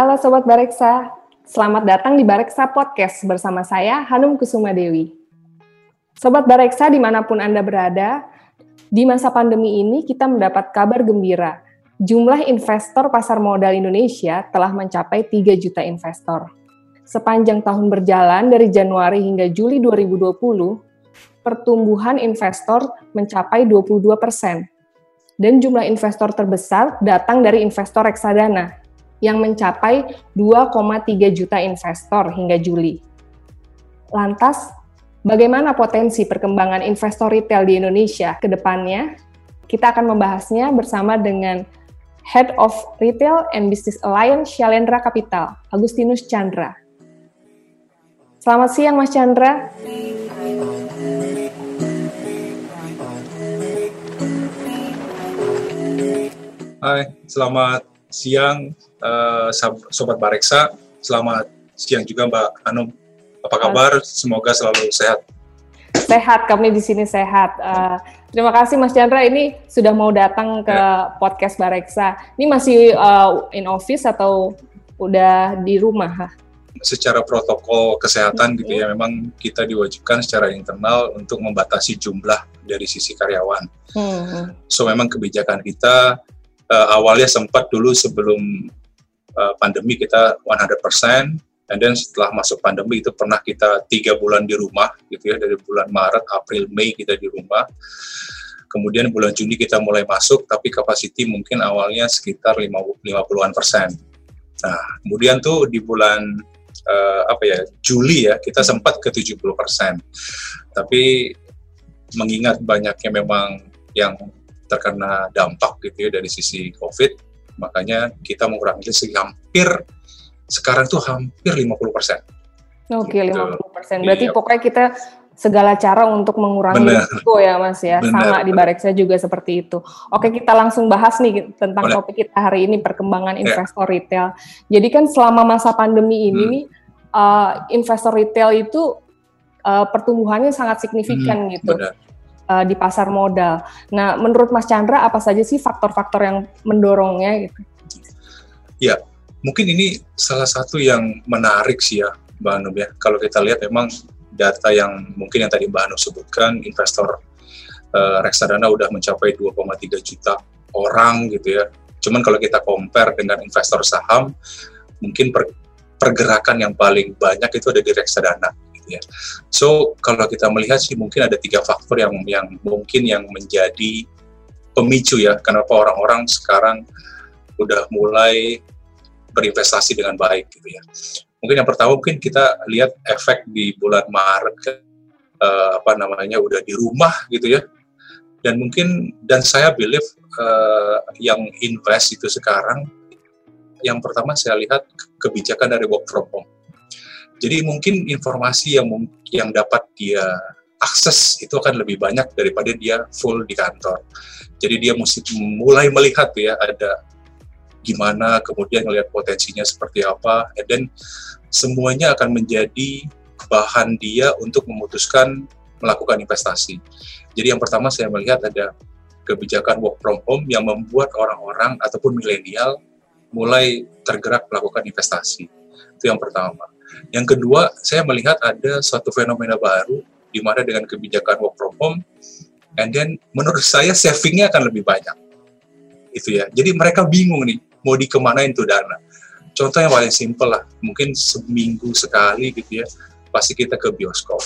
Halo Sobat Bareksa, selamat datang di Bareksa Podcast bersama saya Hanum Kusuma Dewi. Sobat Bareksa di mana pun Anda berada, di masa pandemi ini kita mendapat kabar gembira. Jumlah investor pasar modal Indonesia telah mencapai 3 juta investor. Sepanjang tahun berjalan dari Januari hingga Juli 2020, pertumbuhan investor mencapai 22 persen. Dan jumlah investor terbesar datang dari investor reksadana yang mencapai 2,3 juta investor hingga Juli. Lantas, bagaimana potensi perkembangan investor retail di Indonesia ke depannya? Kita akan membahasnya bersama dengan Head of Retail and Business Alliance Shalendra Capital, Agustinus Chandra. Selamat siang Mas Chandra. Hai, selamat siang uh, Sobat Bareksa. Selamat siang juga Mbak Anum. Apa kabar? Semoga selalu sehat. Sehat, kami di sini sehat. Uh, terima kasih Mas Chandra. Ini sudah mau datang ke ya. podcast Bareksa. Ini masih uh, in office atau udah di rumah? Secara protokol kesehatan gitu ya, memang kita diwajibkan secara internal untuk membatasi jumlah dari sisi karyawan. Hmm. So memang kebijakan kita uh, awalnya sempat dulu sebelum uh, pandemi kita 100%, and then setelah masuk pandemi itu pernah kita tiga bulan di rumah gitu ya dari bulan Maret, April, Mei kita di rumah. Kemudian bulan Juni kita mulai masuk, tapi capacity mungkin awalnya sekitar 50-an persen. Nah, kemudian tuh di bulan uh, apa ya Juli ya kita sempat ke 70 persen. Tapi mengingat banyaknya memang yang terkena dampak gitu ya dari sisi COVID, makanya kita mengurangi segi hampir sekarang tuh hampir 50 persen. Oke, okay, gitu. 50 persen. Berarti iya. pokoknya kita segala cara untuk mengurangi risiko ya Mas ya. Bener, Sama di Bareksa juga seperti itu. Oke, kita langsung bahas nih tentang Boleh. topik kita hari ini perkembangan ya. investor retail. Jadi kan selama masa pandemi ini hmm. nih uh, investor retail itu uh, pertumbuhannya sangat signifikan hmm, gitu. Benar uh, di pasar modal. Nah, menurut Mas Chandra apa saja sih faktor-faktor yang mendorongnya gitu? Ya, mungkin ini salah satu yang menarik sih ya, Mbak Anum ya. Kalau kita lihat memang data yang mungkin yang tadi Mbak Anum sebutkan, investor uh, reksadana udah mencapai 2,3 juta orang gitu ya. Cuman kalau kita compare dengan investor saham, mungkin per, pergerakan yang paling banyak itu ada di reksadana ya. So kalau kita melihat sih mungkin ada tiga faktor yang yang mungkin yang menjadi pemicu ya kenapa orang-orang sekarang udah mulai berinvestasi dengan baik gitu ya. Mungkin yang pertama mungkin kita lihat efek di bulan Maret uh, apa namanya udah di rumah gitu ya. Dan mungkin dan saya believe uh, yang invest itu sekarang yang pertama saya lihat kebijakan dari work from home jadi mungkin informasi yang yang dapat dia akses itu akan lebih banyak daripada dia full di kantor. Jadi dia mesti mulai melihat ya ada gimana, kemudian melihat potensinya seperti apa, and then semuanya akan menjadi bahan dia untuk memutuskan melakukan investasi. Jadi yang pertama saya melihat ada kebijakan work from home yang membuat orang-orang ataupun milenial mulai tergerak melakukan investasi. Itu yang pertama. Yang kedua, saya melihat ada suatu fenomena baru di mana dengan kebijakan work from home, and then menurut saya savingnya akan lebih banyak. Itu ya. Jadi mereka bingung nih, mau dikemanain tuh dana. Contoh yang paling simpel lah, mungkin seminggu sekali gitu ya, pasti kita ke bioskop.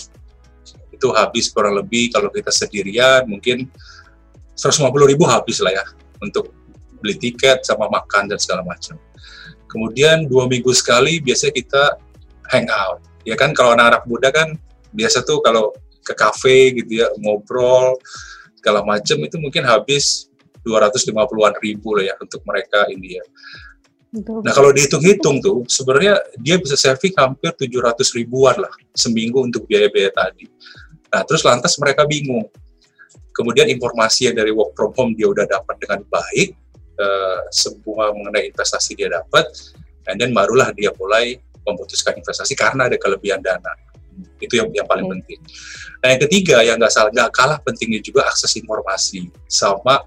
Itu habis kurang lebih kalau kita sendirian mungkin 150 ribu habis lah ya untuk beli tiket sama makan dan segala macam. Kemudian dua minggu sekali biasanya kita hangout. Ya kan kalau anak-anak muda kan biasa tuh kalau ke kafe gitu ya ngobrol segala macam itu mungkin habis 250-an ribu lah ya untuk mereka ini ya. Nah kalau dihitung-hitung tuh sebenarnya dia bisa saving hampir 700 ribuan lah seminggu untuk biaya-biaya tadi. Nah terus lantas mereka bingung. Kemudian informasi yang dari work from home dia udah dapat dengan baik, uh, semua mengenai investasi dia dapat, and then barulah dia mulai memutuskan investasi karena ada kelebihan dana. Itu yang yang paling hmm. penting. Nah yang ketiga yang nggak salah nggak kalah pentingnya juga akses informasi sama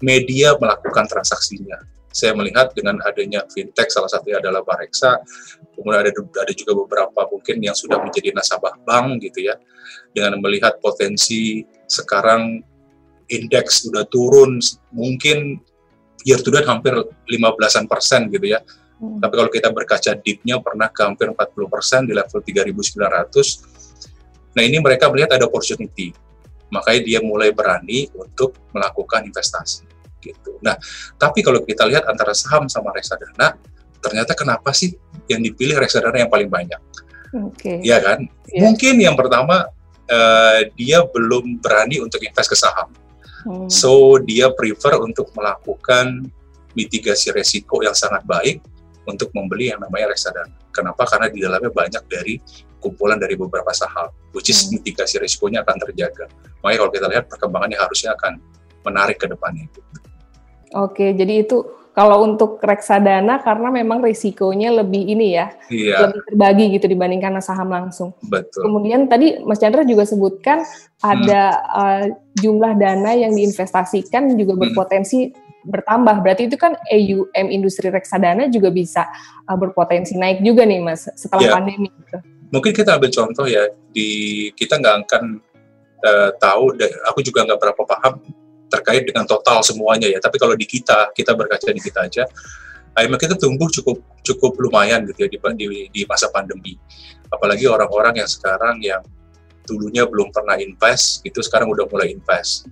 media melakukan transaksinya. saya melihat dengan adanya fintech salah satunya adalah Bareksa, kemudian ada ada juga beberapa mungkin yang sudah menjadi nasabah bank gitu ya, dengan melihat potensi sekarang indeks sudah turun mungkin year to date hampir 15-an persen gitu ya. Hmm. Tapi kalau kita berkaca deepnya pernah ke hampir 40 persen di level 3.900. Nah ini mereka melihat ada opportunity, makanya dia mulai berani untuk melakukan investasi gitu. Nah, tapi kalau kita lihat antara saham sama reksadana, ternyata kenapa sih yang dipilih reksadana yang paling banyak? Oke. Okay. Ya kan? Yeah. Mungkin yang pertama uh, dia belum berani untuk invest ke saham. Hmm. So dia prefer untuk melakukan mitigasi resiko yang sangat baik untuk membeli yang namanya reksadana. Kenapa? Karena di dalamnya banyak dari kumpulan dari beberapa saham, which is hmm. mitigasi resikonya akan terjaga. Makanya kalau kita lihat perkembangannya harusnya akan menarik ke depannya. Oke, jadi itu kalau untuk reksadana karena memang risikonya lebih ini ya, iya. lebih terbagi gitu dibandingkan saham langsung. Betul. Kemudian tadi Mas Chandra juga sebutkan ada hmm. uh, jumlah dana yang diinvestasikan juga hmm. berpotensi hmm. Bertambah. Berarti itu kan AUM industri reksadana juga bisa uh, berpotensi naik juga nih Mas setelah ya. pandemi. Gitu. Mungkin kita ambil contoh ya di kita nggak akan uh, tahu, aku juga nggak berapa paham terkait dengan total semuanya ya. Tapi kalau di kita, kita berkaca di kita aja, IMF kita tumbuh cukup cukup lumayan gitu ya di, di, di masa pandemi. Apalagi orang-orang yang sekarang yang dulunya belum pernah invest, itu sekarang udah mulai invest.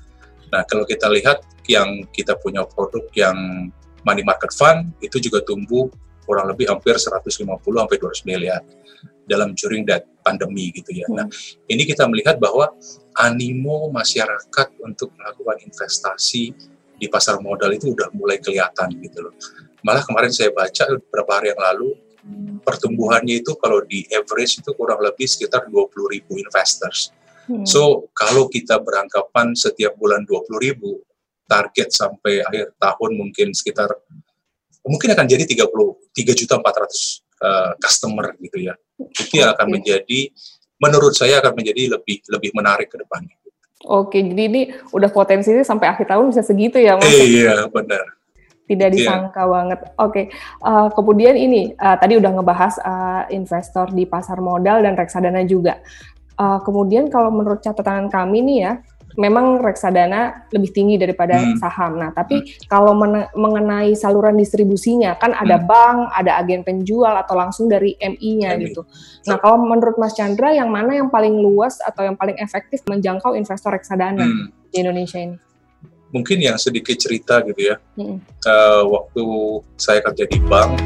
Nah, kalau kita lihat yang kita punya produk yang money market fund, itu juga tumbuh kurang lebih hampir 150 sampai 200 miliar dalam during that pandemi gitu ya. Nah, hmm. ini kita melihat bahwa animo masyarakat untuk melakukan investasi di pasar modal itu udah mulai kelihatan gitu loh. Malah kemarin saya baca beberapa hari yang lalu pertumbuhannya itu kalau di average itu kurang lebih sekitar 20 ribu investors. Hmm. So kalau kita beranggapan setiap bulan 20 ribu, target sampai akhir tahun mungkin sekitar mungkin akan jadi 30 3 juta 400 uh, customer gitu ya. Itu yang akan menjadi menurut saya akan menjadi lebih lebih menarik ke depannya. Oke, jadi ini udah potensinya sampai akhir tahun bisa segitu ya, Mas? Eh, iya, benar. Tidak iya. disangka yeah. banget. Oke, uh, kemudian ini uh, tadi udah ngebahas uh, investor di pasar modal dan reksadana juga. Uh, kemudian kalau menurut catatan kami nih ya, memang reksadana lebih tinggi daripada hmm. saham. Nah, tapi hmm. kalau mengenai saluran distribusinya kan ada hmm. bank, ada agen penjual atau langsung dari MI-nya MI. gitu. Nah, kalau menurut Mas Chandra yang mana yang paling luas atau yang paling efektif menjangkau investor reksadana hmm. di Indonesia ini? Mungkin yang sedikit cerita gitu ya. Hmm. Uh, waktu saya kerja di bank,